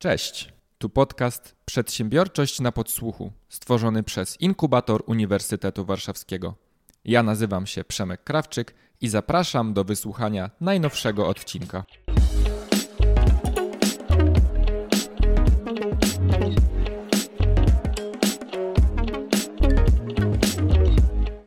Cześć, tu podcast Przedsiębiorczość na podsłuchu, stworzony przez Inkubator Uniwersytetu Warszawskiego. Ja nazywam się Przemek Krawczyk i zapraszam do wysłuchania najnowszego odcinka.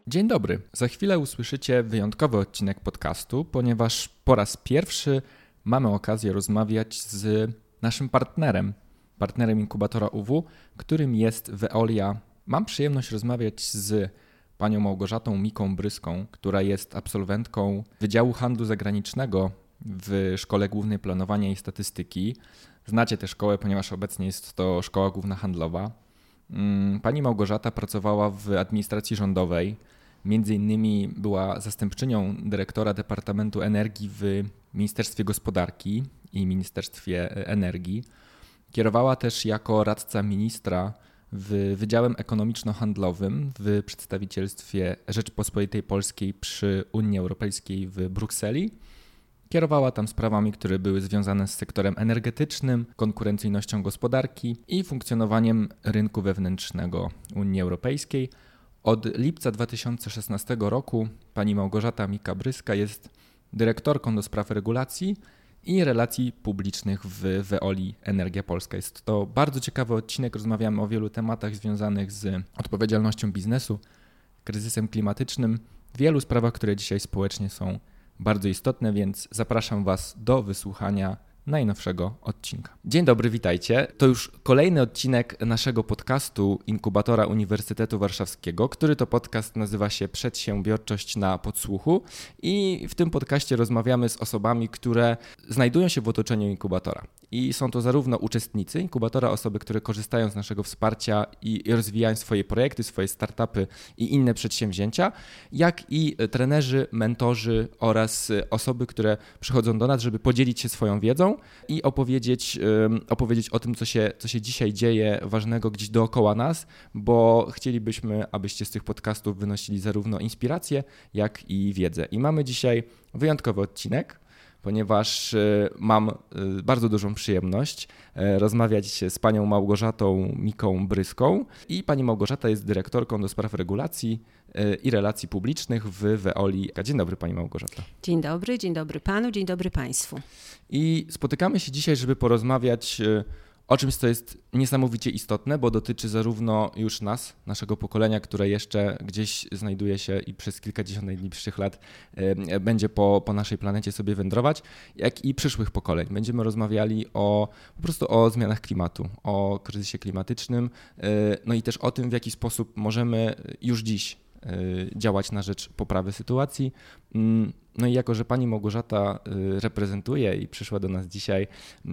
Dzień dobry. Za chwilę usłyszycie wyjątkowy odcinek podcastu, ponieważ po raz pierwszy mamy okazję rozmawiać z naszym partnerem, partnerem inkubatora UW, którym jest Veolia. Mam przyjemność rozmawiać z panią Małgorzatą Miką Bryską, która jest absolwentką Wydziału Handlu Zagranicznego w Szkole Głównej Planowania i Statystyki. Znacie tę szkołę, ponieważ obecnie jest to Szkoła Główna Handlowa. Mm, pani Małgorzata pracowała w administracji rządowej. Między innymi była zastępczynią dyrektora Departamentu Energii w Ministerstwie Gospodarki i Ministerstwie Energii. Kierowała też jako radca ministra w Wydziałem Ekonomiczno-Handlowym w przedstawicielstwie Rzeczypospolitej Polskiej przy Unii Europejskiej w Brukseli. Kierowała tam sprawami, które były związane z sektorem energetycznym, konkurencyjnością gospodarki i funkcjonowaniem rynku wewnętrznego Unii Europejskiej. Od lipca 2016 roku pani Małgorzata Mika-Bryska jest dyrektorką do spraw regulacji i relacji publicznych w Veoli Energia Polska. Jest to bardzo ciekawy odcinek. Rozmawiamy o wielu tematach związanych z odpowiedzialnością biznesu, kryzysem klimatycznym, wielu sprawach, które dzisiaj społecznie są bardzo istotne, więc zapraszam Was do wysłuchania najnowszego odcinka. Dzień dobry, witajcie. To już kolejny odcinek naszego podcastu Inkubatora Uniwersytetu Warszawskiego, który to podcast nazywa się Przedsiębiorczość na podsłuchu i w tym podcaście rozmawiamy z osobami, które znajdują się w otoczeniu inkubatora. I są to zarówno uczestnicy inkubatora, osoby, które korzystają z naszego wsparcia i rozwijają swoje projekty, swoje startupy i inne przedsięwzięcia, jak i trenerzy, mentorzy oraz osoby, które przychodzą do nas, żeby podzielić się swoją wiedzą i opowiedzieć, opowiedzieć o tym, co się, co się dzisiaj dzieje ważnego gdzieś dookoła nas, bo chcielibyśmy, abyście z tych podcastów wynosili zarówno inspirację, jak i wiedzę. I mamy dzisiaj wyjątkowy odcinek ponieważ e, mam e, bardzo dużą przyjemność e, rozmawiać z panią Małgorzatą Miką Bryską. I pani Małgorzata jest dyrektorką do spraw regulacji i relacji publicznych w Veoli. Dzień dobry pani Małgorzata. Dzień dobry, dzień dobry panu, dzień dobry państwu. I spotykamy się dzisiaj, żeby porozmawiać o czymś, co jest niesamowicie istotne, bo dotyczy zarówno już nas, naszego pokolenia, które jeszcze gdzieś znajduje się i przez kilkadziesiąt najbliższych lat będzie po, po naszej planecie sobie wędrować, jak i przyszłych pokoleń. Będziemy rozmawiali o po prostu o zmianach klimatu, o kryzysie klimatycznym, e, no i też o tym, w jaki sposób możemy już dziś działać na rzecz poprawy sytuacji. Mm, no i jako, że pani Małgorzata y, reprezentuje i przyszła do nas dzisiaj y,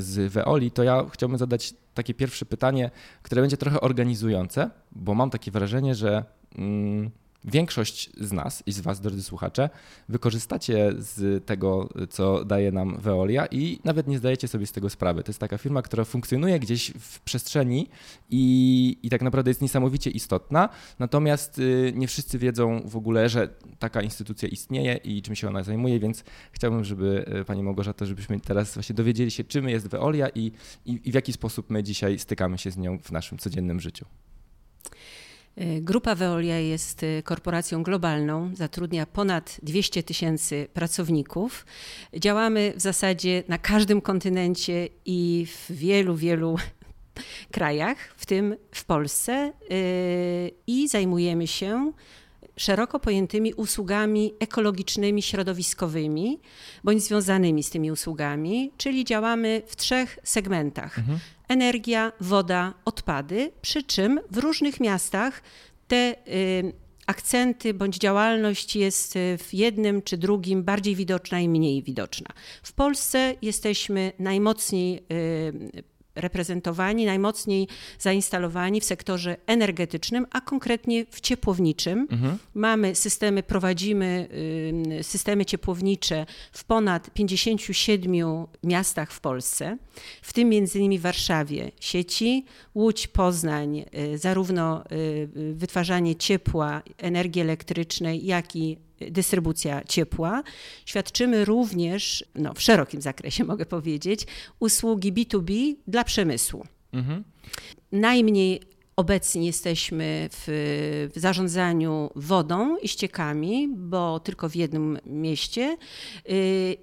z Veoli, to ja chciałbym zadać takie pierwsze pytanie, które będzie trochę organizujące, bo mam takie wrażenie, że mm, Większość z nas i z Was, drodzy słuchacze, wykorzystacie z tego, co daje nam Veolia i nawet nie zdajecie sobie z tego sprawy. To jest taka firma, która funkcjonuje gdzieś w przestrzeni i, i tak naprawdę jest niesamowicie istotna, natomiast y, nie wszyscy wiedzą w ogóle, że taka instytucja istnieje i czym się ona zajmuje, więc chciałbym, żeby y, Pani Małgorzata, żebyśmy teraz właśnie dowiedzieli się, czym jest Veolia i, i, i w jaki sposób my dzisiaj stykamy się z nią w naszym codziennym życiu. E, Grupa Veolia jest e, korporacją globalną, zatrudnia ponad 200 tysięcy pracowników. Działamy w zasadzie na każdym kontynencie i w wielu, wielu krajach, w tym w Polsce, e, i zajmujemy się szeroko pojętymi usługami ekologicznymi, środowiskowymi, bądź związanymi z tymi usługami, czyli działamy w trzech segmentach. Mhm. Energia, woda, odpady, przy czym w różnych miastach te y, akcenty bądź działalność jest w jednym czy drugim bardziej widoczna i mniej widoczna. W Polsce jesteśmy najmocniej y, reprezentowani, najmocniej zainstalowani w sektorze energetycznym, a konkretnie w ciepłowniczym. Mhm. Mamy systemy, prowadzimy y, systemy ciepłownicze w ponad 57 miastach w Polsce, w tym między innymi w Warszawie sieci, Łódź, Poznań, y, zarówno y, wytwarzanie ciepła, energii elektrycznej, jak i dystrybucja ciepła. Świadczymy również, no, w szerokim zakresie mogę powiedzieć, usługi B2B dla przemysłu. Mhm. Najmniej Obecnie jesteśmy w, w, zarządzaniu wodą i ściekami, bo tylko w jednym mieście yy,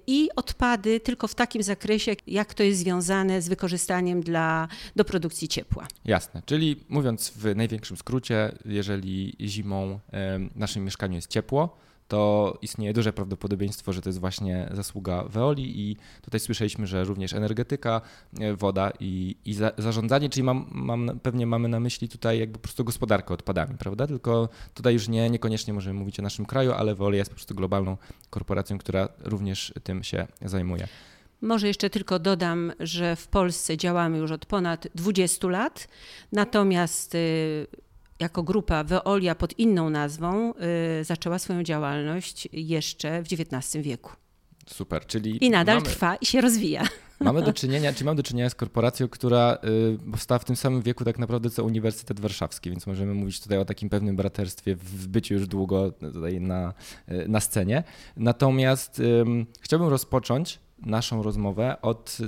i odpady tylko w takim zakresie, jak to jest związane z wykorzystaniem dla, do produkcji ciepła. Jasne, czyli mówiąc w największym skrócie, jeżeli zimą w naszym mieszkaniu jest ciepło, to istnieje duże prawdopodobieństwo, że to jest właśnie zasługa Veoli i tutaj słyszeliśmy, że również energetyka, e, woda i, i za, zarządzanie, czyli mam, mam, pewnie mamy na myśli tutaj jakby po prostu gospodarkę odpadami, prawda? Tylko tutaj już nie, niekoniecznie możemy mówić o naszym kraju, ale Veolia jest po prostu globalną korporacją, która również tym się zajmuje. Może jeszcze tylko dodam, że w Polsce działamy już od ponad 20 lat, natomiast y, jako grupa Veolia pod inną nazwą y, zaczęła swoją działalność jeszcze w XIX wieku. Super, czyli. I nadal mamy, trwa i się rozwija. Mamy do czynienia, czy mamy do czynienia z korporacją, która y, powstała w tym samym wieku tak naprawdę co Uniwersytet Warszawski, więc możemy mówić tutaj o takim pewnym braterstwie w byciu już długo tutaj na, y, na scenie. Natomiast chciałbym rozpocząć naszą rozmowę od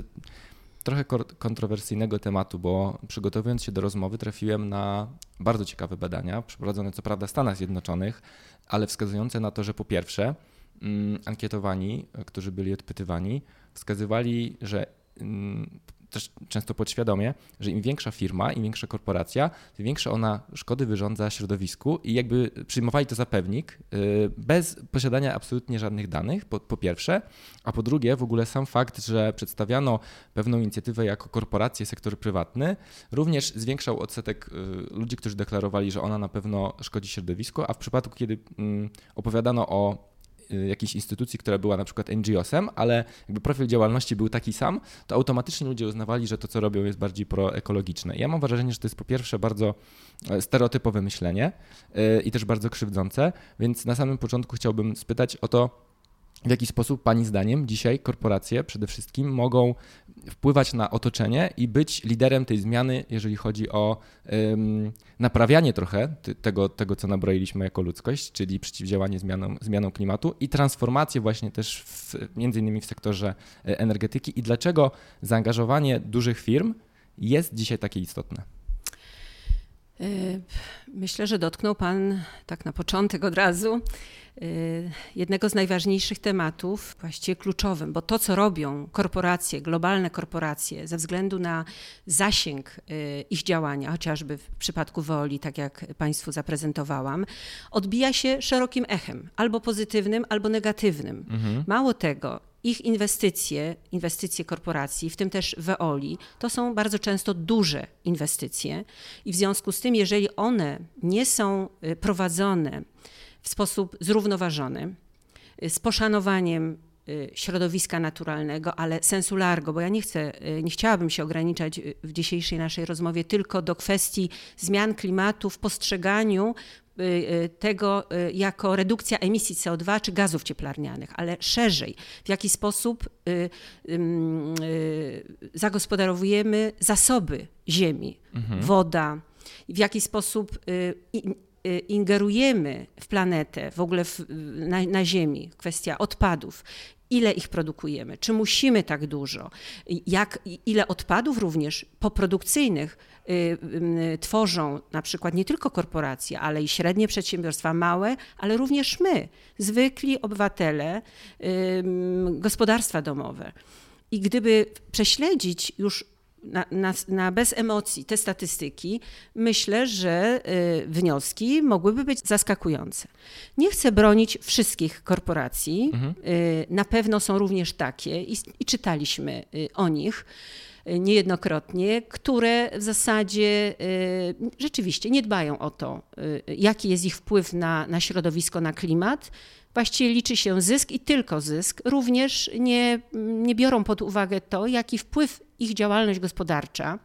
trochę kontrowersyjnego tematu, bo przygotowując się do rozmowy trafiłem na bardzo ciekawe badania, przeprowadzone co prawda w Stanach Zjednoczonych, ale wskazujące na to, że po pierwsze mm, ankietowani, którzy byli odpytywani, wskazywali, że mm, też często podświadomie, że im większa firma, im większa korporacja, tym większe ona szkody wyrządza środowisku i jakby przyjmowali to za pewnik y, bez posiadania absolutnie żadnych danych, po, po pierwsze, a po drugie w ogóle sam fakt, że przedstawiano pewną inicjatywę jako korporację, sektor prywatny, również zwiększał odsetek y, ludzi, którzy deklarowali, że ona na pewno szkodzi środowisku, a w przypadku, kiedy mm, opowiadano o jakiejś instytucji, która była na przykład NGO-sem, ale jakby profil działalności był taki sam, to automatycznie ludzie uznawali, że to, co robią, jest bardziej proekologiczne. Ja mam wrażenie, że to jest po pierwsze bardzo e, stereotypowe myślenie e, i też bardzo krzywdzące, więc na samym początku chciałbym spytać o to, w jaki sposób Pani zdaniem dzisiaj korporacje przede wszystkim mogą wpływać na otoczenie i być liderem tej zmiany, jeżeli chodzi o um, naprawianie trochę tego, tego, co nabroiliśmy jako ludzkość, czyli przeciwdziałanie zmianom, zmianom klimatu i transformację właśnie też w, między innymi w sektorze e, energetyki i dlaczego zaangażowanie dużych firm jest dzisiaj takie istotne? E, myślę, że dotknął Pan tak na początek od razu jednego z najważniejszych tematów, właściwie kluczowym, bo to, co robią korporacje, globalne korporacje, ze względu na zasięg y, ich działania, chociażby w przypadku Woli, tak jak Państwu zaprezentowałam, odbija się szerokim echem, albo pozytywnym, albo negatywnym. Mhm. Mało tego, ich inwestycje, inwestycje korporacji, w tym też Veoli, to są bardzo często duże inwestycje i w związku z tym, jeżeli one nie są y, prowadzone w sposób zrównoważony, y, z poszanowaniem y, środowiska naturalnego, ale sensu largo, bo ja nie chcę, y, nie chciałabym się ograniczać w dzisiejszej naszej rozmowie tylko do kwestii zmian klimatu w postrzeganiu tego jako redukcja emisji CO2 czy gazów cieplarnianych, ale szerzej, w jaki sposób zagospodarowujemy zasoby ziemi, mhm. woda, w jaki sposób ingerujemy w planetę, w ogóle w, na, na Ziemi, kwestia odpadów, ile ich produkujemy, czy musimy tak dużo, jak, ile odpadów również poprodukcyjnych y, y, tworzą na przykład nie tylko korporacje, ale i średnie przedsiębiorstwa, małe, ale również my, zwykli obywatele, y, gospodarstwa domowe. I gdyby prześledzić już na, na, na, bez emocji te statystyki, myślę, że y, wnioski mogłyby być zaskakujące. Nie chcę bronić wszystkich korporacji, mhm. y, na pewno są również takie i, i czytaliśmy y, o nich y, niejednokrotnie, które w zasadzie y, rzeczywiście nie dbają o to, y, jaki jest ich wpływ na, na środowisko, na klimat. Właściwie liczy się zysk i tylko zysk. Również nie, nie biorą pod uwagę to, jaki wpływ ich działalność gospodarcza,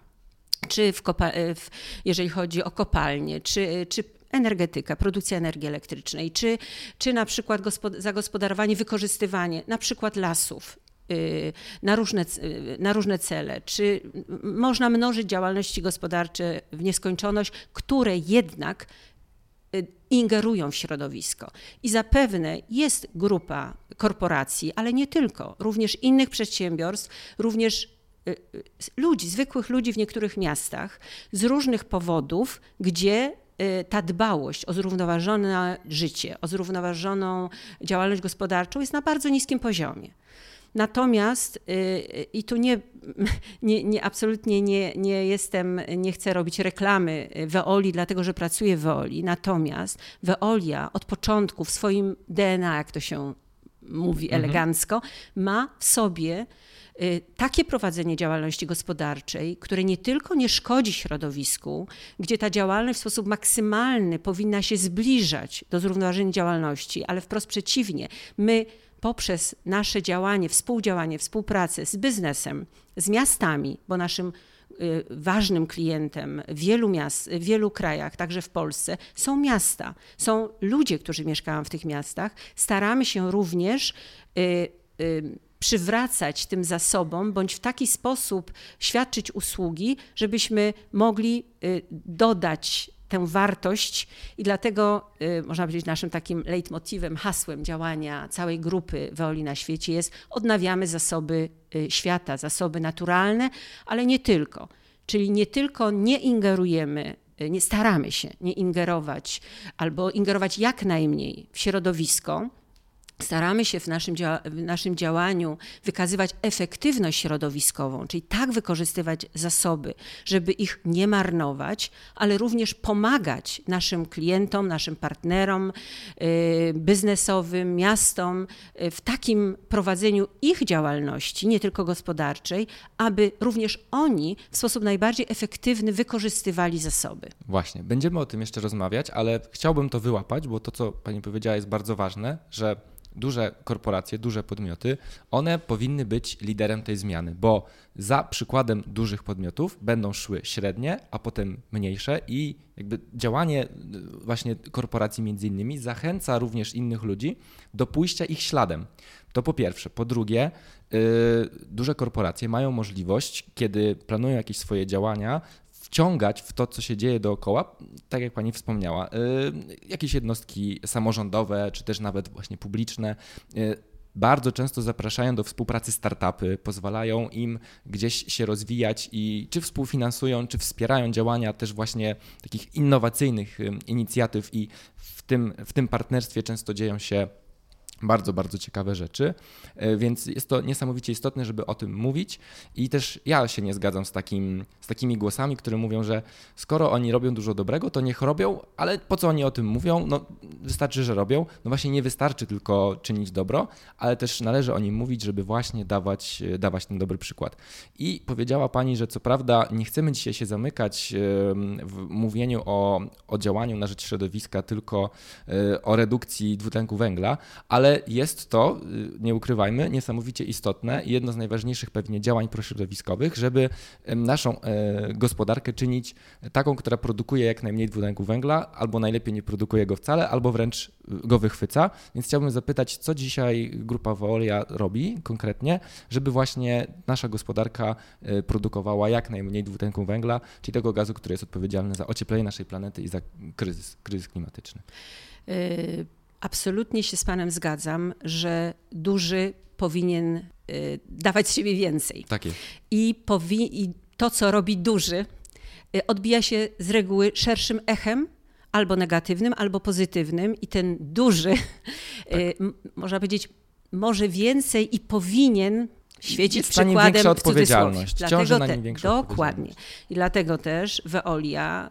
czy w, w jeżeli chodzi o kopalnie, czy, czy energetyka, produkcja energii elektrycznej, czy, czy na przykład zagospodarowanie, wykorzystywanie na przykład lasów y, na różne, y, na różne cele, czy można mnożyć działalności gospodarcze w nieskończoność, które jednak y, ingerują w środowisko. I zapewne jest grupa korporacji, ale nie tylko, również innych przedsiębiorstw, również ludzi, zwykłych ludzi w niektórych miastach z różnych powodów, gdzie y, ta dbałość o zrównoważone życie, o zrównoważoną działalność gospodarczą jest na bardzo niskim poziomie. Natomiast i tu nie, nie, nie, absolutnie nie, nie jestem, nie chcę robić reklamy Weoli, dlatego że pracuję w Weoli. Natomiast Weolia od początku w swoim DNA, jak to się mówi mhm. elegancko, ma w sobie y, takie prowadzenie działalności gospodarczej, które nie tylko nie szkodzi środowisku, gdzie ta działalność w sposób maksymalny powinna się zbliżać do zrównoważenia działalności, ale wprost przeciwnie, my poprzez nasze działanie, współdziałanie, współpracę z biznesem, z miastami, bo naszym y, ważnym klientem w wielu miast, w wielu krajach, także w Polsce, są miasta. Są ludzie, którzy mieszkają w tych miastach. Staramy się również y, y, przywracać tym zasobom, bądź w taki sposób świadczyć usługi, żebyśmy mogli dodać tę wartość i dlatego y, można powiedzieć naszym takim leitmotivem, hasłem działania całej grupy Weoli na świecie jest odnawiamy zasoby y, świata, zasoby naturalne, ale nie tylko. Czyli nie tylko nie ingerujemy, y, nie staramy się nie ingerować albo ingerować jak najmniej w środowisko, staramy się w naszym, w naszym działaniu wykazywać efektywność środowiskową, czyli tak wykorzystywać zasoby, żeby ich nie marnować, ale również pomagać naszym klientom, naszym partnerom y, biznesowym, miastom y, w takim prowadzeniu ich działalności, nie tylko gospodarczej, aby również oni w sposób najbardziej efektywny wykorzystywali zasoby. Właśnie, będziemy o tym jeszcze rozmawiać, ale chciałbym to wyłapać, bo to, co Pani powiedziała, jest bardzo ważne, że duże korporacje, duże podmioty, one powinny być liderem tej zmiany, bo za przykładem dużych podmiotów będą szły średnie, a potem mniejsze i jakby działanie y, właśnie korporacji między innymi zachęca również innych ludzi do pójścia ich śladem. To po pierwsze. Po drugie, yy, duże korporacje mają możliwość, kiedy planują jakieś swoje działania, wciągać w to, co się dzieje dookoła, tak jak pani wspomniała, y, jakieś jednostki samorządowe, czy też nawet właśnie publiczne. Y, bardzo często zapraszają do współpracy startupy, pozwalają im gdzieś się rozwijać i czy współfinansują, czy wspierają działania też właśnie takich innowacyjnych y, inicjatyw i w tym, w tym partnerstwie często dzieją się bardzo, bardzo ciekawe rzeczy, e, więc jest to niesamowicie istotne, żeby o tym mówić i też ja się nie zgadzam z, takim, z takimi głosami, które mówią, że skoro oni robią dużo dobrego, to niech robią, ale po co oni o tym mówią? No wystarczy, że robią. No właśnie nie wystarczy tylko czynić dobro, ale też należy o nim mówić, żeby właśnie dawać, dawać ten dobry przykład. I powiedziała Pani, że co prawda nie chcemy dzisiaj się zamykać w mówieniu o, o działaniu na rzecz środowiska, tylko e, o redukcji dwutlenku węgla, ale ale jest to, y, nie ukrywajmy, niesamowicie istotne i jedno z najważniejszych pewnie działań prośrodowiskowych, żeby naszą e, gospodarkę czynić taką, która produkuje jak najmniej dwutlenku węgla, albo najlepiej nie produkuje go wcale, albo wręcz y, go wychwyca. Więc chciałbym zapytać, co dzisiaj grupa Veolia robi konkretnie, żeby właśnie nasza gospodarka e, produkowała jak najmniej dwutlenku węgla, czyli tego gazu, który jest odpowiedzialny za ocieplenie naszej planety i za kryzys, kryzys klimatyczny. Y, Absolutnie się z Panem zgadzam, że duży powinien y, dawać z siebie więcej. Tak jest. I, powi- I to, co robi duży, y, odbija się z reguły szerszym echem, albo negatywnym, albo pozytywnym, i ten duży, y, tak. można powiedzieć, może więcej i powinien świecić przykładem większa odpowiedzialność. Dlatego na nim większa Dokładnie. I dlatego też Veolia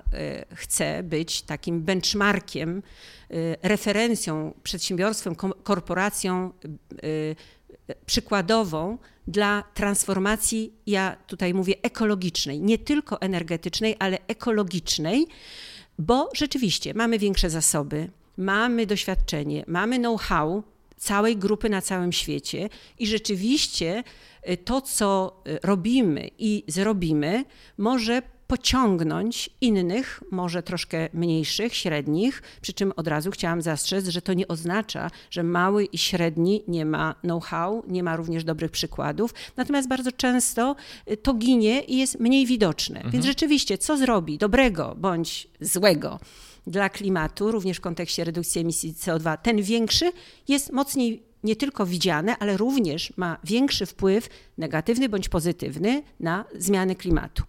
chce być takim benchmarkiem Y, referencją, przedsiębiorstwem, korporacją y, przykładową dla transformacji, ja tutaj mówię ekologicznej, nie tylko energetycznej, ale ekologicznej, bo rzeczywiście mamy większe zasoby, mamy doświadczenie, mamy know-how całej grupy na całym świecie i rzeczywiście y, to, co robimy i zrobimy, może pociągnąć innych, może troszkę mniejszych, średnich, przy czym od razu chciałam zastrzec, że to nie oznacza, że mały i średni nie ma know-how, nie ma również dobrych przykładów, natomiast bardzo często y, to ginie i jest mniej widoczne. Mhm. Więc rzeczywiście, co zrobi dobrego bądź złego dla klimatu, również w kontekście redukcji emisji CO2, ten większy jest mocniej nie tylko widziane, ale również ma większy wpływ, negatywny bądź pozytywny, na zmiany klimatu.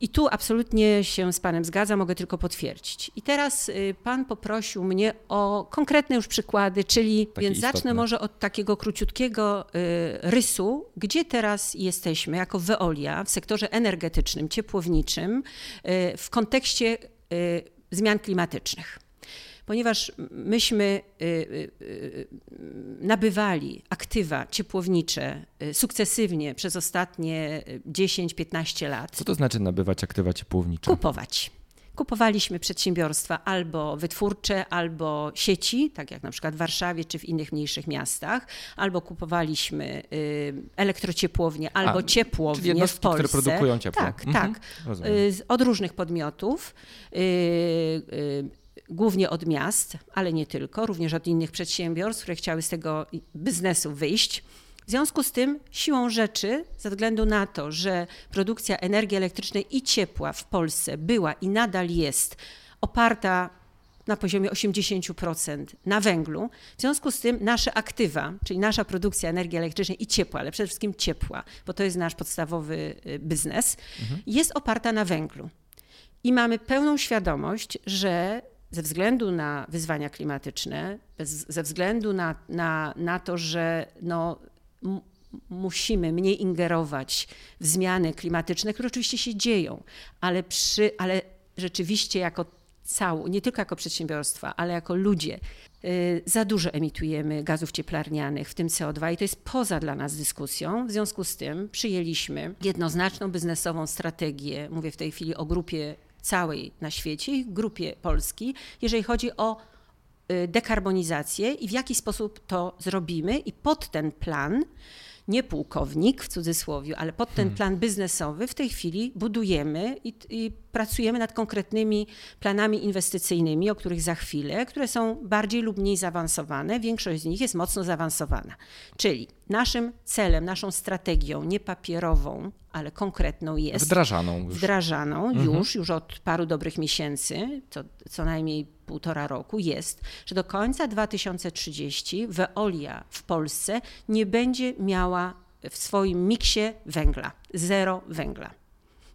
I tu absolutnie się z Panem zgadzam, mogę tylko potwierdzić. I teraz y, Pan poprosił mnie o konkretne już przykłady, czyli Takie więc istotne. zacznę może od takiego króciutkiego y, rysu, gdzie teraz jesteśmy jako Veolia w sektorze energetycznym, ciepłowniczym y, w kontekście zmian klimatycznych ponieważ myśmy y, y, y, nabywali aktywa ciepłownicze sukcesywnie przez ostatnie 10-15 lat. Co to znaczy nabywać aktywa ciepłownicze? Kupować. Kupowaliśmy przedsiębiorstwa albo wytwórcze, albo sieci, tak jak na przykład w Warszawie czy w innych mniejszych miastach, albo kupowaliśmy elektrociepłownie, albo A, ciepłownie w Polsce. które produkują ciepło. Tak, mhm. tak. Od różnych podmiotów głównie od miast, ale nie tylko, również od innych przedsiębiorstw, które chciały z tego biznesu wyjść. W związku z tym, siłą rzeczy, ze względu na to, że produkcja energii elektrycznej i ciepła w Polsce była i nadal jest oparta na poziomie 80% na węglu. W związku z tym nasze aktywa, czyli nasza produkcja energii elektrycznej i ciepła, ale przede wszystkim ciepła, bo to jest nasz podstawowy y, biznes, mhm. jest oparta na węglu. I mamy pełną świadomość, że ze względu na wyzwania klimatyczne, bez, ze względu na, na, na to, że no, musimy mniej ingerować w zmiany klimatyczne, które oczywiście się dzieją, ale, przy, ale rzeczywiście jako całą, nie tylko jako przedsiębiorstwa, ale jako ludzie, yy, za dużo emitujemy gazów cieplarnianych, w tym CO2 i to jest poza dla nas dyskusją. W związku z tym przyjęliśmy jednoznaczną biznesową strategię, mówię w tej chwili o grupie całej na świecie, grupie Polski, jeżeli chodzi o y, dekarbonizację i w jaki sposób to zrobimy. I pod ten plan nie pułkownik w cudzysłowie, ale pod ten hmm. plan biznesowy w tej chwili budujemy i, i, pracujemy nad konkretnymi planami inwestycyjnymi, o których za chwilę, które są bardziej lub mniej zaawansowane. Większość z nich jest mocno zaawansowana. Czyli naszym celem, naszą strategią, nie papierową, ale konkretną jest. Wdrażaną już. Wdrażaną mhm. już, już od paru dobrych miesięcy, co, co najmniej półtora roku, jest, że do końca 2030 Veolia w Polsce nie będzie miała w swoim miksie węgla, zero węgla.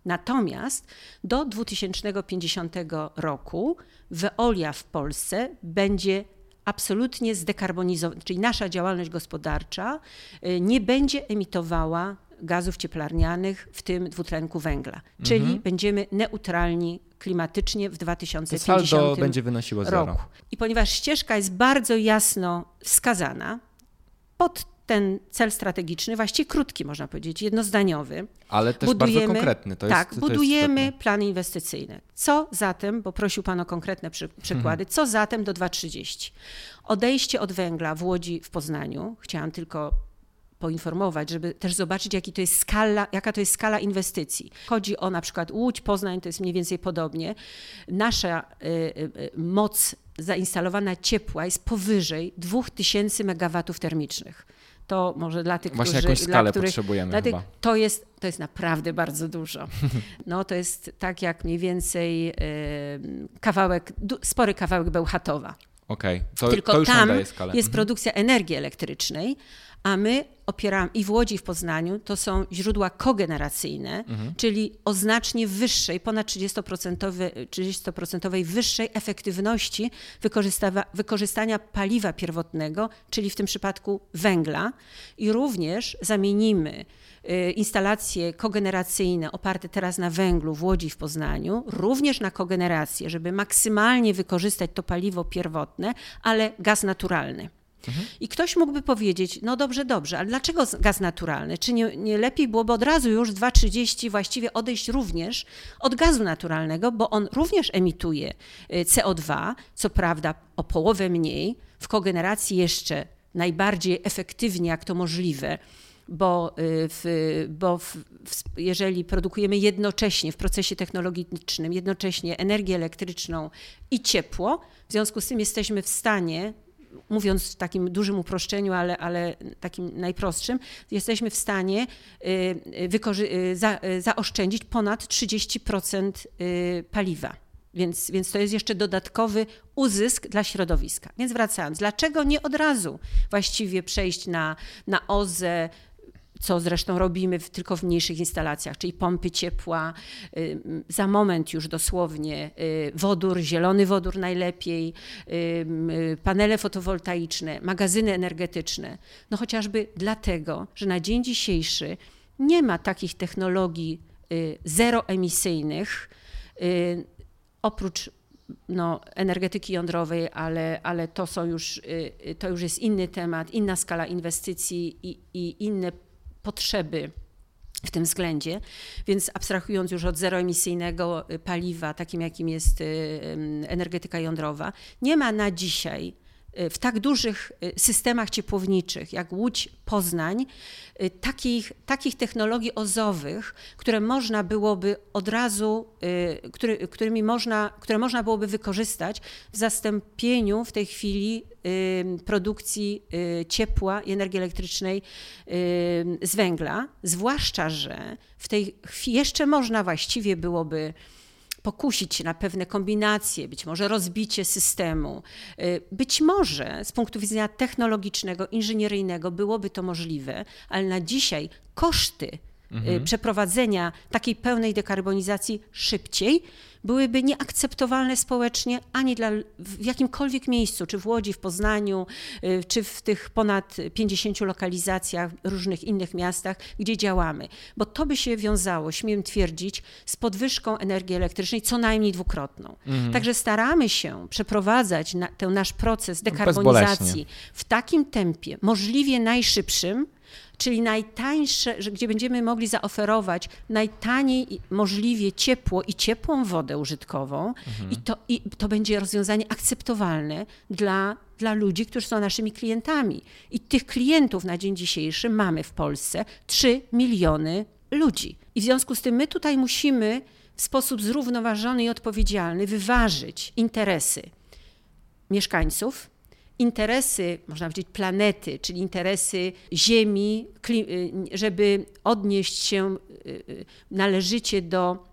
Natomiast do 2050 roku Veolia w Polsce będzie absolutnie zdekarbonizowana, czyli nasza działalność gospodarcza y, nie będzie emitowała gazów cieplarnianych, w tym dwutlenku węgla. Czyli mhm. będziemy neutralni klimatycznie w 2050 Saldo będzie wynosiło zero. roku. I ponieważ ścieżka jest bardzo jasno wskazana, pod ten cel strategiczny, właściwie krótki można powiedzieć, jednozdaniowy. Ale też budujemy, bardzo konkretny. To tak, jest, budujemy jest plany inwestycyjne. Co zatem, bo prosił Pan o konkretne przy, przykłady, mhm. co zatem do 2030? Odejście od węgla w Łodzi w Poznaniu, chciałam tylko poinformować, żeby też zobaczyć, jaki to jest skala, jaka to jest skala inwestycji. Chodzi o na przykład Łódź, Poznań, to jest mniej więcej podobnie. Nasza y, y, moc zainstalowana ciepła jest powyżej 2000 megawatów termicznych to może dla tych, Właśnie którzy, jakąś skalę których, potrzebujemy dla tych, to jest, to jest naprawdę bardzo dużo. No to jest tak jak mniej więcej y, kawałek, spory kawałek Bełchatowa. Okej, okay. to, Tylko to już tam jest mhm. produkcja energii elektrycznej, a my opieramy i w Łodzi, i w Poznaniu to są źródła kogeneracyjne, mhm. czyli o znacznie wyższej, ponad 30%, 30% wyższej efektywności wykorzystania paliwa pierwotnego, czyli w tym przypadku węgla. I również zamienimy y, instalacje kogeneracyjne oparte teraz na węglu w Łodzi w Poznaniu, również na kogenerację, żeby maksymalnie wykorzystać to paliwo pierwotne, ale gaz naturalny. Mhm. I ktoś mógłby powiedzieć, no dobrze, dobrze, ale dlaczego gaz naturalny? Czy nie, nie lepiej byłoby od razu już 2,30 właściwie odejść również od gazu naturalnego, bo on również emituje y, CO2, co prawda o połowę mniej, w kogeneracji jeszcze najbardziej efektywnie, jak to możliwe, bo, w, bo w, jeżeli produkujemy jednocześnie w procesie technologicznym, jednocześnie energię elektryczną i ciepło, w związku z tym jesteśmy w stanie mówiąc w takim dużym uproszczeniu, ale, ale takim najprostszym, jesteśmy w stanie y, y, za, y, zaoszczędzić ponad 30% paliwa. Więc, więc to jest jeszcze dodatkowy uzysk dla środowiska. Więc wracając, dlaczego nie od razu właściwie przejść na, na OZE, co zresztą robimy w, tylko w mniejszych instalacjach, czyli pompy ciepła, y, za moment już dosłownie y, wodór, zielony wodór najlepiej, y, panele fotowoltaiczne, magazyny energetyczne. No chociażby dlatego, że na dzień dzisiejszy nie ma takich technologii zeroemisyjnych, oprócz no, energetyki jądrowej, ale, ale to, są już, to już jest inny temat, inna skala inwestycji i, i inne potrzeby w tym względzie. Więc abstrahując już od zeroemisyjnego paliwa, takim jakim jest energetyka jądrowa, nie ma na dzisiaj w tak dużych y, systemach ciepłowniczych jak Łódź, Poznań, y, takich, takich technologii ozowych, które można byłoby od razu, który, którymi można, które można byłoby wykorzystać w zastąpieniu w tej chwili produkcji ciepła i energii elektrycznej z węgla, zwłaszcza, że w tej chwili jeszcze można właściwie byłoby pokusić się na pewne kombinacje, być może rozbicie systemu. Y, być może z punktu widzenia technologicznego, inżynieryjnego byłoby to możliwe, ale na dzisiaj koszty y, mhm. przeprowadzenia takiej pełnej dekarbonizacji szybciej byłyby nieakceptowalne społecznie ani dla, w jakimkolwiek miejscu, czy w Łodzi, w Poznaniu, y, czy w tych ponad 50 lokalizacjach, różnych innych miastach, gdzie działamy. Bo to by się wiązało, śmiem twierdzić, z podwyżką energii elektrycznej co najmniej dwukrotną. Mhm. Także staramy się przeprowadzać na, ten nasz proces dekarbonizacji w takim tempie, możliwie najszybszym, czyli najtańsze, gdzie będziemy mogli zaoferować najtaniej możliwie ciepło i ciepłą wodę użytkową mhm. i, to, i to będzie rozwiązanie akceptowalne dla, dla ludzi, którzy są naszymi klientami. I tych klientów na dzień dzisiejszy mamy w Polsce 3 miliony ludzi. I w związku z tym my tutaj musimy w sposób zrównoważony i odpowiedzialny wyważyć interesy mieszkańców, interesy, można powiedzieć, planety, czyli interesy Ziemi, y, żeby odnieść się y, y, należycie do,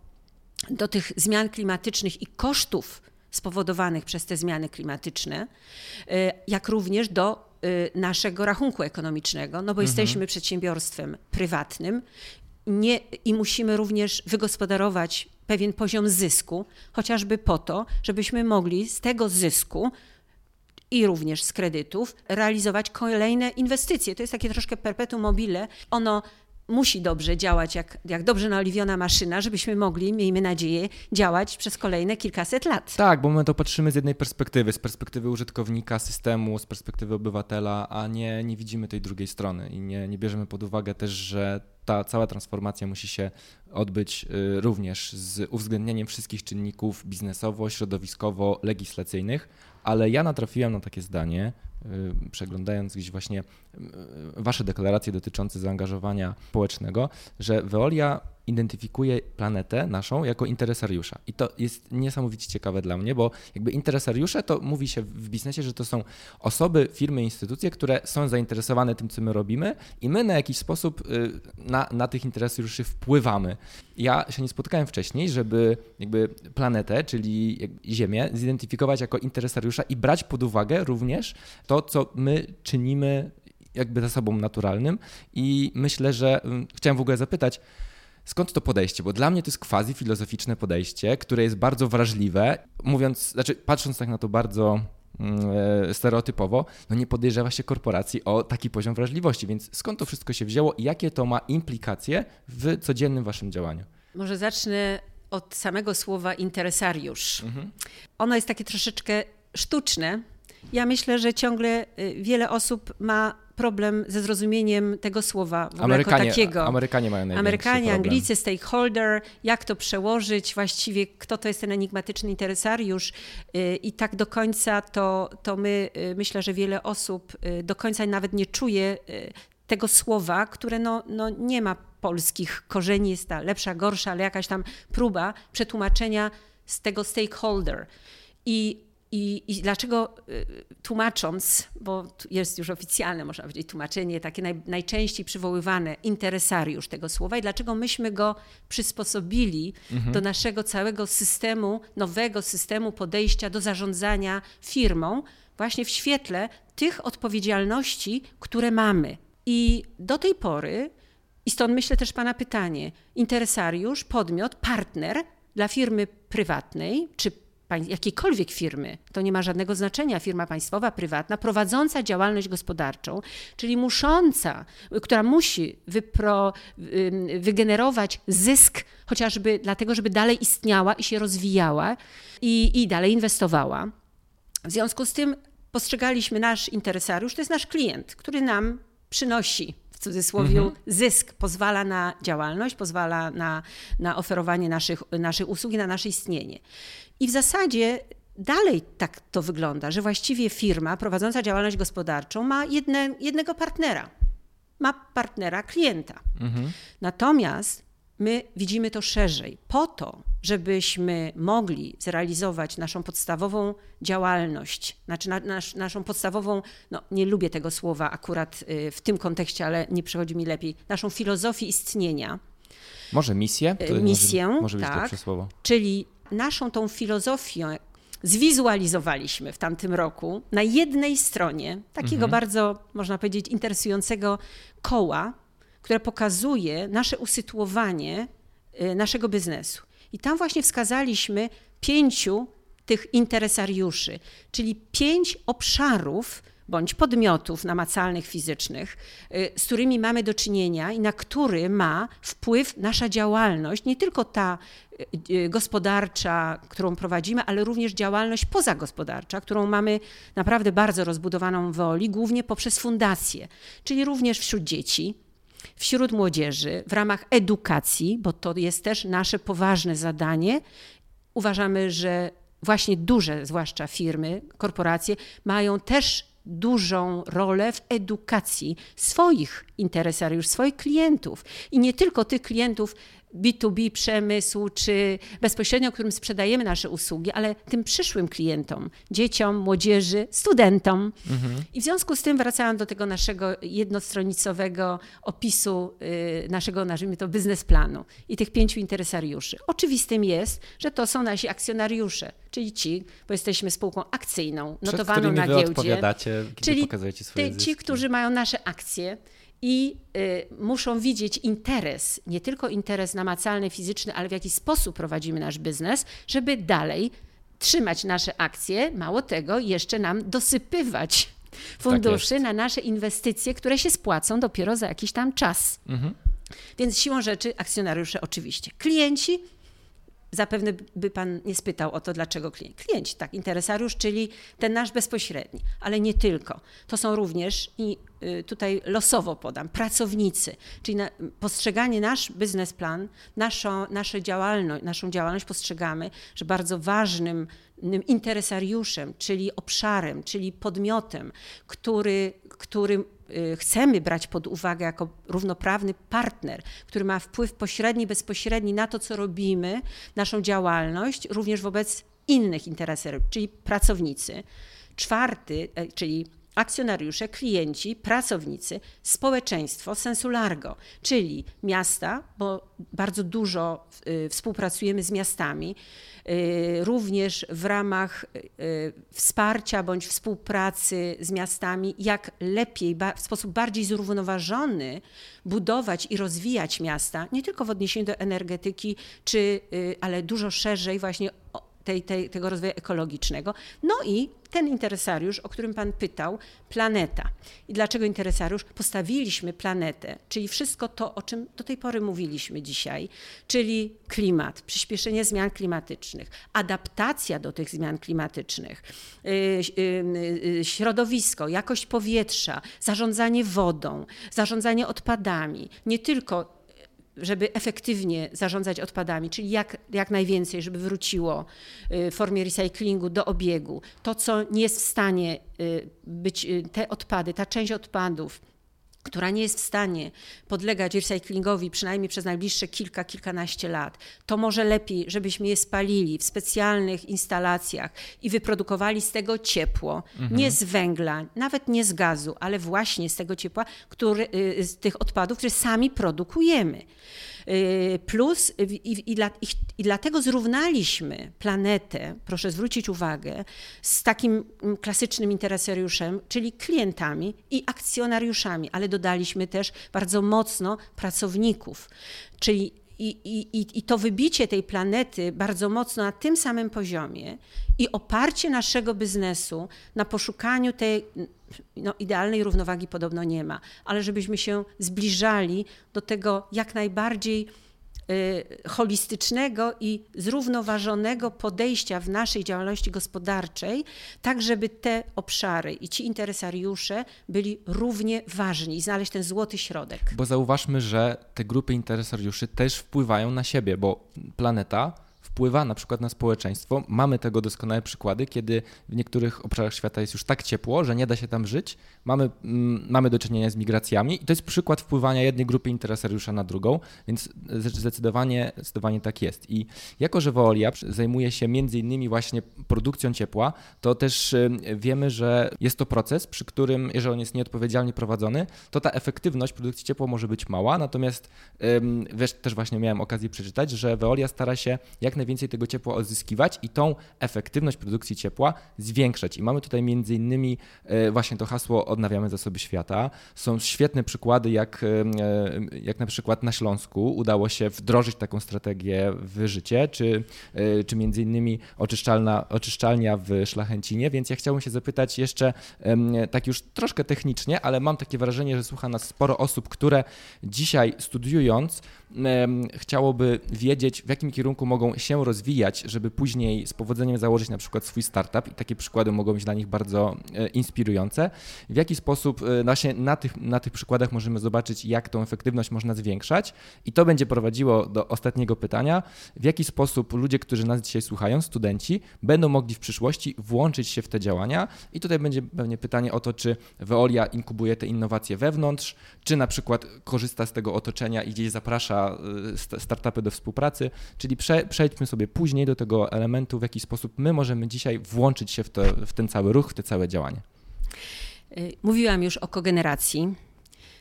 do tych zmian klimatycznych i kosztów spowodowanych przez te zmiany klimatyczne, jak również do naszego rachunku ekonomicznego, no bo mhm. jesteśmy przedsiębiorstwem prywatnym nie, i musimy również wygospodarować pewien poziom zysku, chociażby po to, żebyśmy mogli z tego zysku i również z kredytów realizować kolejne inwestycje. To jest takie troszkę perpetuum mobile. Ono musi dobrze działać, jak, jak dobrze naoliwiona maszyna, żebyśmy mogli, miejmy nadzieję, działać przez kolejne kilkaset lat. Tak, bo my to patrzymy z jednej perspektywy, z perspektywy użytkownika systemu, z perspektywy obywatela, a nie, nie widzimy tej drugiej strony i nie, nie bierzemy pod uwagę też, że ta cała transformacja musi się odbyć y, również z uwzględnieniem wszystkich czynników biznesowo, środowiskowo, legislacyjnych, ale ja natrafiłem na takie zdanie, y, przeglądając gdzieś właśnie y, wasze deklaracje dotyczące zaangażowania społecznego, że Veolia identyfikuje planetę naszą jako interesariusza. I to jest niesamowicie ciekawe dla mnie, bo jakby interesariusze to mówi się w biznesie, że to są osoby, firmy, instytucje, które są zainteresowane tym, co my robimy i my na jakiś sposób y, na, na tych interesariuszy wpływamy. Ja się nie spotkałem wcześniej, żeby jakby planetę, czyli Ziemię, zidentyfikować jako interesariusza i brać pod uwagę również to, co my czynimy jakby zasobom naturalnym i myślę, że chciałem w ogóle zapytać, Skąd to podejście? Bo dla mnie to jest quasi filozoficzne podejście, które jest bardzo wrażliwe. Mówiąc, znaczy patrząc tak na to bardzo mm, e, stereotypowo, no nie podejrzewa się korporacji o taki poziom wrażliwości. Więc skąd to wszystko się wzięło i jakie to ma implikacje w codziennym waszym działaniu? Może zacznę od samego słowa interesariusz. Mhm. Ono jest takie troszeczkę sztuczne. Ja myślę, że ciągle y, wiele osób ma problem ze zrozumieniem tego słowa w Amerykanie, takiego. Amerykanie mają największy Amerykanie, problem. Anglicy, stakeholder, jak to przełożyć, właściwie kto to jest ten enigmatyczny interesariusz y, i tak do końca to, to my, y, myślę, że wiele osób y, do końca nawet nie czuje tego słowa, które no, no nie ma polskich korzeni, jest ta lepsza, gorsza, ale jakaś tam próba przetłumaczenia z tego stakeholder. I i, I, dlaczego y, tłumacząc, bo jest już oficjalne, można powiedzieć, tłumaczenie takie naj, najczęściej przywoływane, interesariusz tego słowa, i dlaczego myśmy go przysposobili mhm. do naszego całego systemu, nowego systemu podejścia do zarządzania firmą, właśnie w świetle tych odpowiedzialności, które mamy. I do tej pory, i stąd myślę też Pana pytanie, interesariusz, podmiot, partner dla firmy prywatnej czy jakiejkolwiek firmy, to nie ma żadnego znaczenia, firma państwowa, prywatna, prowadząca działalność gospodarczą, czyli musząca, która musi wypro, wygenerować zysk chociażby dlatego, żeby dalej istniała i się rozwijała i, i dalej inwestowała. W związku z tym postrzegaliśmy nasz interesariusz, to jest nasz klient, który nam przynosi w cudzysłowie mhm. zysk, pozwala na działalność, pozwala na, na oferowanie naszych, naszych usług i na nasze istnienie. I w zasadzie dalej tak to wygląda, że właściwie firma prowadząca działalność gospodarczą ma jedne, jednego partnera. Ma partnera klienta. Mhm. Natomiast my widzimy to szerzej. Po to, żebyśmy mogli zrealizować naszą podstawową działalność, znaczy na, nasz, naszą podstawową, no nie lubię tego słowa akurat y, w tym kontekście, ale nie przychodzi mi lepiej, naszą filozofię istnienia. Może misję? To misję, może, może być tak, słowo. Czyli naszą tą filozofię zwizualizowaliśmy w tamtym roku na jednej stronie takiego mhm. bardzo, można powiedzieć, interesującego koła, które pokazuje nasze usytuowanie y, naszego biznesu. I tam właśnie wskazaliśmy pięciu tych interesariuszy, czyli pięć obszarów, bądź podmiotów namacalnych, fizycznych, y, z którymi mamy do czynienia i na który ma wpływ nasza działalność, nie tylko ta y, y, gospodarcza, którą prowadzimy, ale również działalność pozagospodarcza, którą mamy naprawdę bardzo rozbudowaną Woli, głównie poprzez fundacje, czyli również wśród dzieci, wśród młodzieży, w ramach edukacji, bo to jest też nasze poważne zadanie. Uważamy, że właśnie duże, zwłaszcza firmy, korporacje, mają też dużą rolę w edukacji swoich interesariuszy, swoich klientów. I nie tylko tych klientów B2B przemysł, czy bezpośrednio, którym sprzedajemy nasze usługi, ale tym przyszłym klientom, dzieciom, młodzieży, studentom. Mhm. I w związku z tym wracałam do tego naszego jednostronicowego opisu y, naszego, nazwijmy to, biznesplanu i tych pięciu interesariuszy. Oczywistym jest, że to są nasi akcjonariusze, czyli ci, bo jesteśmy spółką akcyjną, notowaną na giełdzie. czyli ci, którzy mają nasze akcje, i y, muszą widzieć interes, nie tylko interes namacalny, fizyczny, ale w jaki sposób prowadzimy nasz biznes, żeby dalej trzymać nasze akcje, mało tego, jeszcze nam dosypywać tak funduszy tak na nasze inwestycje, które się spłacą dopiero za jakiś tam czas. Mhm. Więc siłą rzeczy akcjonariusze oczywiście. Klienci Zapewne by Pan nie spytał o to, dlaczego klient. Klienci, tak, interesariusz, czyli ten nasz bezpośredni, ale nie tylko. To są również, i y, tutaj losowo podam, pracownicy, czyli na, postrzeganie nasz biznesplan, naszą, nasze działalność, naszą działalność postrzegamy, że bardzo ważnym interesariuszem, czyli obszarem, czyli podmiotem, który, który chcemy brać pod uwagę jako równoprawny partner, który ma wpływ pośredni, bezpośredni na to, co robimy, naszą działalność, również wobec innych interesariuszy, czyli pracownicy. Czwarty, e, czyli akcjonariusze, klienci, pracownicy, społeczeństwo sensu largo, czyli miasta, bo bardzo dużo y, współpracujemy z miastami, y, również w ramach y, wsparcia bądź współpracy z miastami, jak lepiej, w sposób bardziej zrównoważony budować i rozwijać miasta, nie tylko w odniesieniu do energetyki, czy, ale dużo szerzej właśnie tej, tej, tego rozwoju ekologicznego. No i ten interesariusz, o którym Pan pytał, planeta. I dlaczego interesariusz? Postawiliśmy planetę, czyli wszystko to, o czym do tej pory mówiliśmy dzisiaj, czyli klimat, przyspieszenie zmian klimatycznych, adaptacja do tych zmian klimatycznych, yy, yy, środowisko, jakość powietrza, zarządzanie wodą, zarządzanie odpadami, nie tylko żeby efektywnie zarządzać odpadami, czyli jak, jak najwięcej, żeby wróciło y, w formie recyklingu do obiegu. To, co nie jest w stanie y, być, y, te odpady, ta część odpadów, która nie jest w stanie podlegać recyklingowi przynajmniej przez najbliższe kilka, kilkanaście lat, to może lepiej, żebyśmy je spalili w specjalnych instalacjach i wyprodukowali z tego ciepło, mhm. nie z węgla, nawet nie z gazu, ale właśnie z tego ciepła, który, y, z tych odpadów, które sami produkujemy. Y, plus i, i, i, i, dlatego zrównaliśmy planetę, proszę zwrócić uwagę, z takim mm, klasycznym interesariuszem, czyli klientami i akcjonariuszami, ale dodaliśmy też bardzo mocno pracowników, czyli i, i, I to wybicie tej planety bardzo mocno na tym samym poziomie i oparcie naszego biznesu na poszukaniu tej no, idealnej równowagi podobno nie ma, ale żebyśmy się zbliżali do tego jak najbardziej holistycznego i zrównoważonego podejścia w naszej działalności gospodarczej, tak żeby te obszary i ci interesariusze byli równie ważni i znaleźć ten złoty środek. Bo zauważmy, że te grupy interesariuszy też wpływają na siebie, bo planeta wpływa na przykład na społeczeństwo. Mamy tego doskonałe przykłady, kiedy w niektórych obszarach świata jest już tak ciepło, że nie da się tam żyć. Mamy, mm, mamy do czynienia z migracjami i to jest przykład wpływania jednej grupy interesariusza na drugą, więc zdecydowanie, zdecydowanie tak jest. I jako, że Veolia zajmuje się między innymi właśnie produkcją ciepła, to też wiemy, że jest to proces, przy którym, jeżeli on jest nieodpowiedzialnie prowadzony, to ta efektywność produkcji ciepła może być mała, natomiast wiesz, też właśnie miałem okazję przeczytać, że Veolia stara się jak najwięcej tego ciepła odzyskiwać i tą efektywność produkcji ciepła zwiększać. I mamy tutaj między innymi e, właśnie to hasło odnawiamy zasoby świata. Są świetne przykłady, jak, e, jak na przykład na Śląsku udało się wdrożyć taką strategię w życie, czy, e, czy między innymi oczyszczalna, oczyszczalnia w Szlachęcinie, więc ja chciałbym się zapytać jeszcze tak już troszkę technicznie, ale mam takie wrażenie, że słucha nas sporo osób, które dzisiaj studiując chciałoby wiedzieć, w jakim kierunku mogą się rozwijać, żeby później z powodzeniem założyć na przykład swój startup i takie przykłady mogą być dla nich bardzo e, inspirujące. W jaki sposób e, właśnie na tych, na tych przykładach możemy zobaczyć, jak tą efektywność można zwiększać? I to będzie prowadziło do ostatniego pytania, w jaki sposób ludzie, którzy nas dzisiaj słuchają, studenci, będą mogli w przyszłości włączyć się w te działania? I tutaj będzie pewnie pytanie o to, czy Veolia inkubuje te innowacje wewnątrz, czy na przykład korzysta z tego otoczenia i gdzieś zaprasza y, startupy do współpracy, czyli prze, przejdźmy sobie później do tego elementu, w jaki sposób my możemy dzisiaj włączyć się w, to, w ten cały ruch, w te całe działanie. Y, mówiłam już o kogeneracji.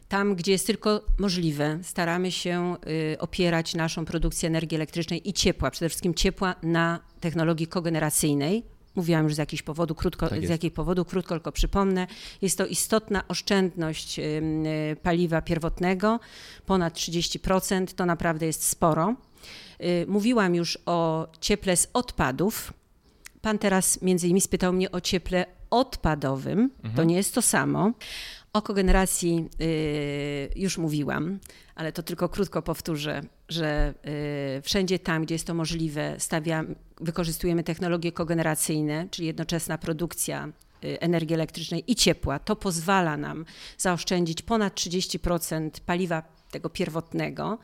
Tam, gdzie jest tylko możliwe, staramy się y, opierać naszą produkcję energii elektrycznej i ciepła, przede wszystkim ciepła na technologii kogeneracyjnej, Mówiłam już z jakiegoś powodu, krótko, tak z jakiego powodu, krótko tylko przypomnę. Jest to istotna oszczędność paliwa pierwotnego, ponad 30%, to naprawdę jest sporo. Y, mówiłam już o cieple z odpadów. Pan teraz między innymi spytał mnie o cieple odpadowym. Mhm. To nie jest to samo. O kogeneracji y, już mówiłam, ale to tylko krótko powtórzę, że y, wszędzie tam, gdzie jest to możliwe, stawiam, wykorzystujemy technologie kogeneracyjne, czyli jednoczesna produkcja energii elektrycznej i ciepła. To pozwala nam zaoszczędzić ponad 30% paliwa tego pierwotnego.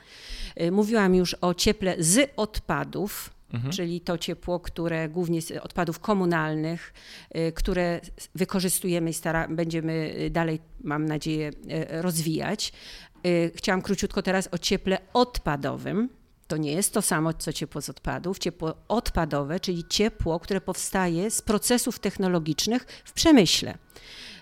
Mówiłam już o cieple z odpadów, Mhm. czyli to ciepło, które głównie z odpadów komunalnych, y, które wykorzystujemy i stara, będziemy dalej, mam nadzieję, y, rozwijać. Y, chciałam króciutko teraz o cieple odpadowym. To nie jest to samo, co ciepło z odpadów. Ciepło odpadowe, czyli ciepło, które powstaje z procesów technologicznych w przemyśle.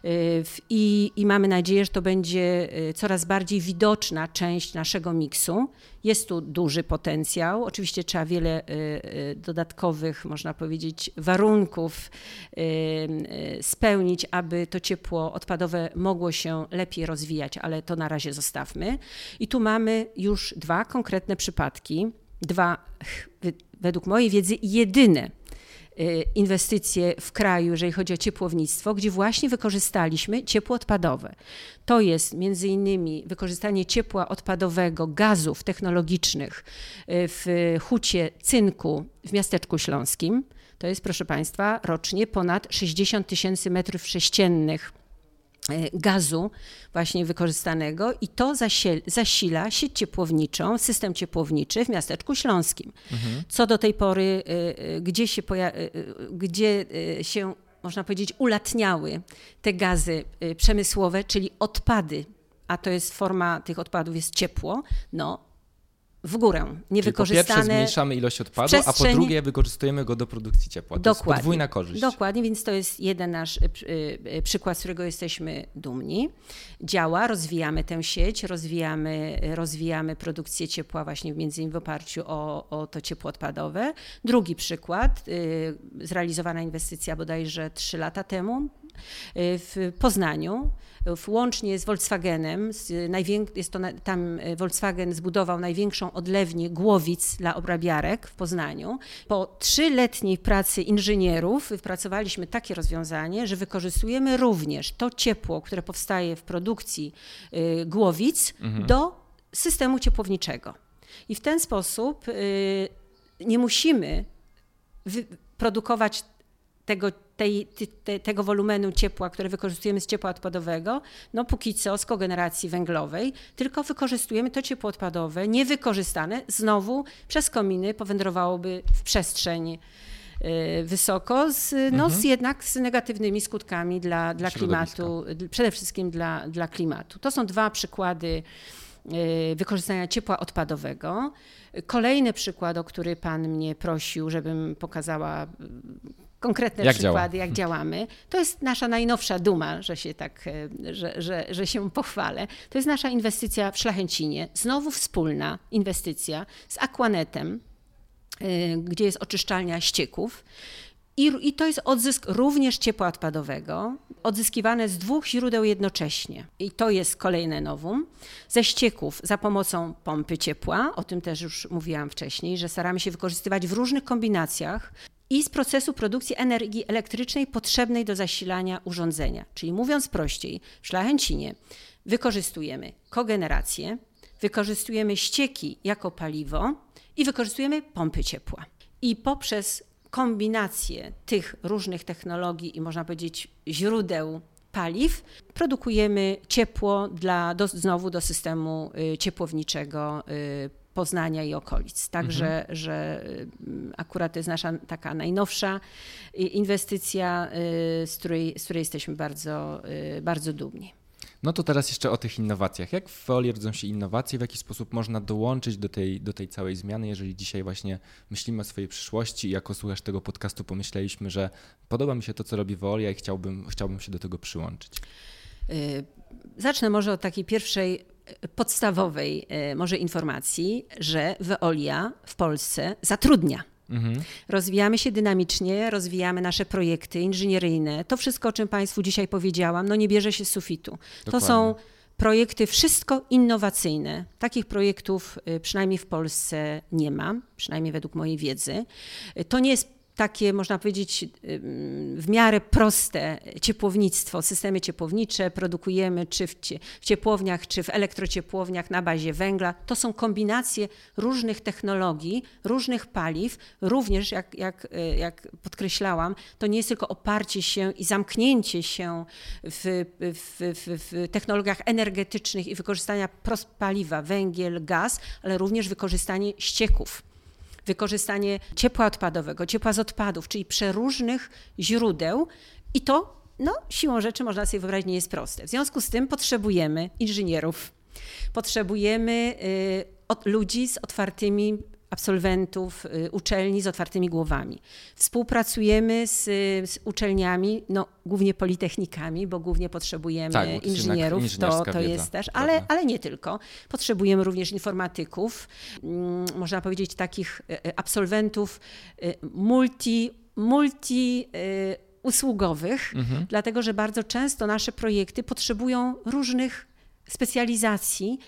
Y, I, I, mamy nadzieję, że to będzie y, coraz bardziej widoczna część naszego miksu. Jest tu duży potencjał. Oczywiście trzeba wiele y, dodatkowych, można powiedzieć, warunków spełnić, aby to ciepło odpadowe mogło się lepiej rozwijać, ale to na razie zostawmy. I tu mamy już dwa konkretne przypadki, dwa, według mojej wiedzy, jedyne inwestycje w kraju, jeżeli chodzi o ciepłownictwo, gdzie właśnie wykorzystaliśmy ciepło odpadowe. To jest między innymi wykorzystanie ciepła odpadowego, gazów technologicznych y, w hucie cynku w miasteczku śląskim. To jest, proszę Państwa, rocznie ponad 60 tysięcy metrów sześciennych gazu właśnie wykorzystanego i to zasila sieć ciepłowniczą, system ciepłowniczy w miasteczku śląskim. Mhm. Co do tej pory, e, e, gdzie się, gdzie się można powiedzieć, ulatniały te gazy przemysłowe, czyli odpady a to jest forma tych odpadów jest ciepło, no w górę. Niewykorzystane. Czyli po pierwsze zmniejszamy ilość odpadu, a po drugie wykorzystujemy go do produkcji ciepła. To Dokładnie. jest podwójna korzyść. Dokładnie, więc to jest jeden nasz y, y, przykład, z którego jesteśmy dumni. Działa, rozwijamy tę sieć, rozwijamy, rozwijamy produkcję ciepła właśnie między innymi w oparciu o, o to ciepło odpadowe. Drugi przykład, y, zrealizowana inwestycja bodajże trzy lata temu w Poznaniu łącznie z Volkswagenem, z jest to, tam e, Volkswagen zbudował największą odlewnię głowic dla obrabiarek w Poznaniu. Po trzyletniej pracy inżynierów wypracowaliśmy takie rozwiązanie, że wykorzystujemy również to ciepło, które powstaje w produkcji e, głowic mhm. do systemu ciepłowniczego. I w ten sposób e, nie musimy produkować tego, tej, te, tego wolumenu ciepła, które wykorzystujemy z ciepła odpadowego, no póki co z kogeneracji węglowej, tylko wykorzystujemy to ciepło odpadowe niewykorzystane, znowu przez kominy powędrowałoby w przestrzeń y, wysoko, z, no, mhm. z jednak z negatywnymi skutkami dla, dla klimatu, przede wszystkim dla, dla klimatu. To są dwa przykłady y, wykorzystania ciepła odpadowego. Kolejny przykład, o który Pan mnie prosił, żebym pokazała konkretne jak przykłady, działa. jak działamy. To jest nasza najnowsza duma, że się tak, e, że, że, że się pochwalę. To jest nasza inwestycja w Szlachęcinie. Znowu wspólna inwestycja z Aquanetem, e, gdzie jest oczyszczalnia ścieków. I, I, to jest odzysk również ciepła odpadowego, odzyskiwane z dwóch źródeł jednocześnie. I to jest kolejne nowum. Ze ścieków za pomocą pompy ciepła, o tym też już mówiłam wcześniej, że staramy się wykorzystywać w różnych kombinacjach i z procesu produkcji energii elektrycznej potrzebnej do zasilania urządzenia. Czyli mówiąc prościej, w Szlachęcinie wykorzystujemy kogenerację, wykorzystujemy ścieki jako paliwo i wykorzystujemy pompy ciepła. I poprzez kombinację tych różnych technologii i można powiedzieć źródeł paliw, produkujemy ciepło dla, do, znowu do systemu y, ciepłowniczego y, Poznania i okolic. Także, mhm. że mm, akurat to jest nasza taka najnowsza inwestycja, y, z której, z której jesteśmy bardzo, y, bardzo dumni. No to teraz jeszcze o tych innowacjach. Jak w Veolie rodzą się innowacje? W jaki sposób można dołączyć do tej, do tej całej zmiany, jeżeli dzisiaj właśnie myślimy o swojej przyszłości i jako słuchacz tego podcastu pomyśleliśmy, że podoba mi się to, co robi Veolia i chciałbym, chciałbym się do tego przyłączyć? Y, zacznę może od takiej pierwszej podstawowej e, może informacji, że Veolia w Polsce zatrudnia. Mhm. Rozwijamy się dynamicznie, rozwijamy nasze projekty inżynieryjne. To wszystko, o czym Państwu dzisiaj powiedziałam, no nie bierze się z sufitu. Dokładnie. To są projekty wszystko innowacyjne. Takich projektów e, przynajmniej w Polsce nie ma, przynajmniej według mojej wiedzy. E, to nie jest takie, można powiedzieć, w miarę proste ciepłownictwo, systemy ciepłownicze produkujemy czy w ciepłowniach, czy w elektrociepłowniach na bazie węgla. To są kombinacje różnych technologii, różnych paliw, również, jak, jak, jak podkreślałam, to nie jest tylko oparcie się i zamknięcie się w, w, w, w technologiach energetycznych i wykorzystania prost paliwa, węgiel, gaz, ale również wykorzystanie ścieków wykorzystanie ciepła odpadowego, ciepła z odpadów, czyli przeróżnych źródeł i to no, siłą rzeczy można sobie wyobrazić, nie jest proste. W związku z tym potrzebujemy inżynierów, potrzebujemy y, ludzi z otwartymi absolwentów y, uczelni z otwartymi głowami. Współpracujemy z, z uczelniami, no, głównie politechnikami, bo głównie potrzebujemy tak, inżynierów, to, to jest też, ale, ale nie tylko. Potrzebujemy również informatyków, mm, można powiedzieć takich y, y, absolwentów multi, multi usługowych, mhm. dlatego że bardzo często nasze projekty potrzebują różnych specjalizacji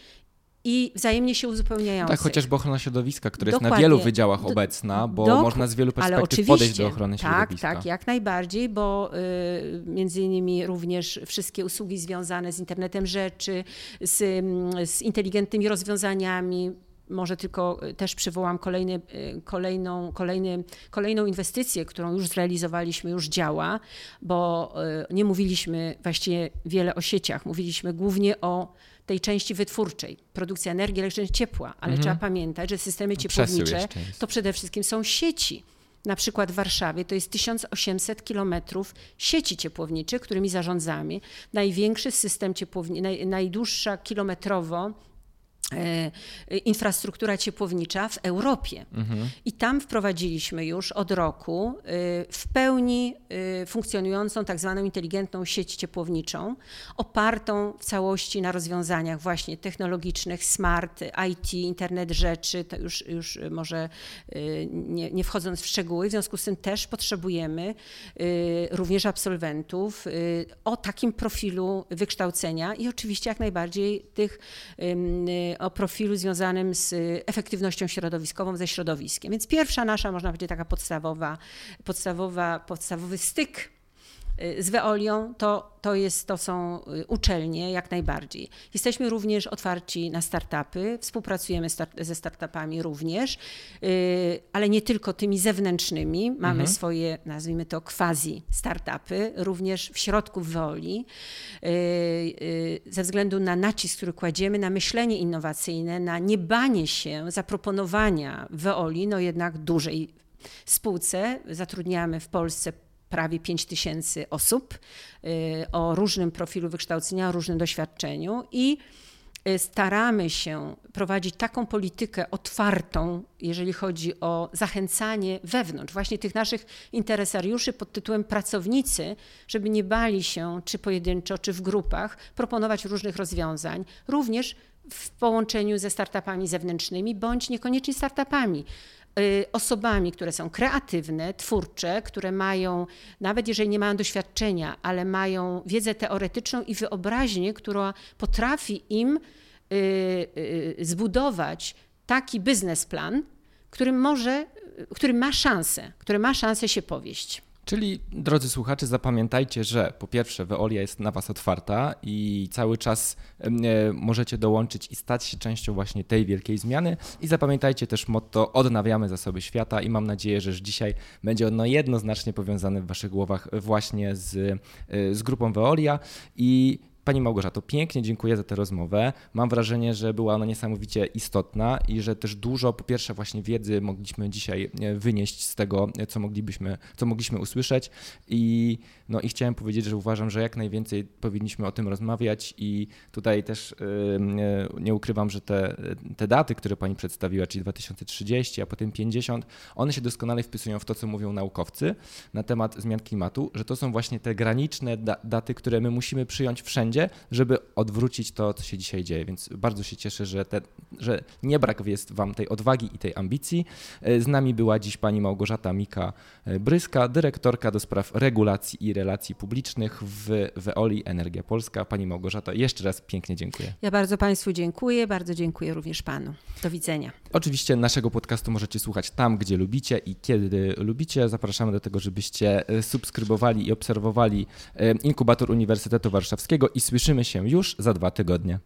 i wzajemnie się uzupełniające. Tak, chociażby ochrona środowiska, która Dokładnie. jest na wielu wydziałach obecna, bo można z wielu perspektyw podejść do ochrony tak, środowiska. Tak, tak, jak najbardziej, bo y, między innymi również wszystkie usługi związane z internetem rzeczy, z, z inteligentnymi rozwiązaniami, może tylko też przywołam kolejny, y, kolejną, kolejny, kolejną inwestycję, którą już zrealizowaliśmy, już działa, bo y, nie mówiliśmy właściwie wiele o sieciach, mówiliśmy głównie o tej części wytwórczej, produkcja energii elektrycznej, ciepła, ale mhm. trzeba pamiętać, że systemy ciepłownicze to przede wszystkim są sieci. na przykład w Warszawie to jest 1800 kilometrów sieci ciepłowniczych, którymi zarządzamy. Największy system ciepłowni, naj, najdłuższa kilometrowo infrastruktura ciepłownicza w Europie. Mhm. I tam wprowadziliśmy już od roku e, w pełni e, funkcjonującą tak zwaną inteligentną sieć ciepłowniczą, opartą w całości na rozwiązaniach właśnie technologicznych, smart, IT, internet rzeczy, to już, już może nie, nie wchodząc w szczegóły, w związku z tym też potrzebujemy również absolwentów o takim profilu wykształcenia i oczywiście jak najbardziej tych o profilu związanym z efektywnością środowiskową ze środowiskiem. Więc pierwsza nasza, można powiedzieć, taka podstawowa, podstawowa, podstawowy styk z Weolią to, to, jest, to są y, uczelnie jak najbardziej. Jesteśmy również otwarci na startupy, współpracujemy start ze startupami również, y, ale nie tylko tymi zewnętrznymi. Mamy mhm. swoje, nazwijmy to quasi startupy, również w środku Weoli, ze względu na nacisk, który kładziemy na myślenie innowacyjne, na niebanie się zaproponowania Weoli, no jednak dużej spółce. Zatrudniamy w Polsce prawie 5 tysięcy osób y, o różnym profilu wykształcenia, o różnym doświadczeniu i y, staramy się prowadzić taką politykę otwartą, jeżeli chodzi o zachęcanie wewnątrz, właśnie tych naszych interesariuszy pod tytułem pracownicy, żeby nie bali się, czy pojedynczo, czy w grupach, proponować różnych rozwiązań, również w połączeniu ze startupami zewnętrznymi, bądź niekoniecznie startupami. Y, osobami, które są kreatywne, twórcze, które mają, nawet jeżeli nie mają doświadczenia, ale mają wiedzę teoretyczną i wyobraźnię, która potrafi im y, y, zbudować taki biznesplan, który może, który ma szansę, który ma szansę się powieść. Czyli, drodzy słuchacze, zapamiętajcie, że po pierwsze, Veolia jest na Was otwarta i cały czas e, możecie dołączyć i stać się częścią właśnie tej wielkiej zmiany. I zapamiętajcie też motto: odnawiamy zasoby świata. I mam nadzieję, że już dzisiaj będzie ono jednoznacznie powiązane w Waszych głowach właśnie z, e, z grupą Veolia. I Pani Małgorzato, pięknie dziękuję za tę rozmowę. Mam wrażenie, że była ona niesamowicie istotna i że też dużo, po pierwsze, właśnie wiedzy mogliśmy dzisiaj e, wynieść z tego, e, co moglibyśmy, co mogliśmy usłyszeć. I, no, i chciałem powiedzieć, że uważam, że jak najwięcej powinniśmy o tym rozmawiać i tutaj też yy, nie ukrywam, że te, te daty, które Pani przedstawiła, czyli 2030, a potem 50, one się doskonale wpisują w to, co mówią naukowcy na temat zmian klimatu, że to są właśnie te graniczne da daty, które my musimy przyjąć wszędzie żeby odwrócić to, co się dzisiaj dzieje. Więc bardzo się cieszę, że, te, że nie brak jest Wam tej odwagi i tej ambicji. E, z nami była dziś pani Małgorzata Mika-Bryska, dyrektorka do spraw regulacji i relacji publicznych w Veoli Energia Polska. Pani Małgorzata, jeszcze raz pięknie dziękuję. Ja bardzo Państwu dziękuję, bardzo dziękuję również Panu. Do widzenia. Oczywiście naszego podcastu możecie słuchać tam, gdzie lubicie i kiedy lubicie. Zapraszamy do tego, żebyście e, subskrybowali i obserwowali e, inkubator Uniwersytetu Warszawskiego i Słyszymy się już za dwa tygodnie.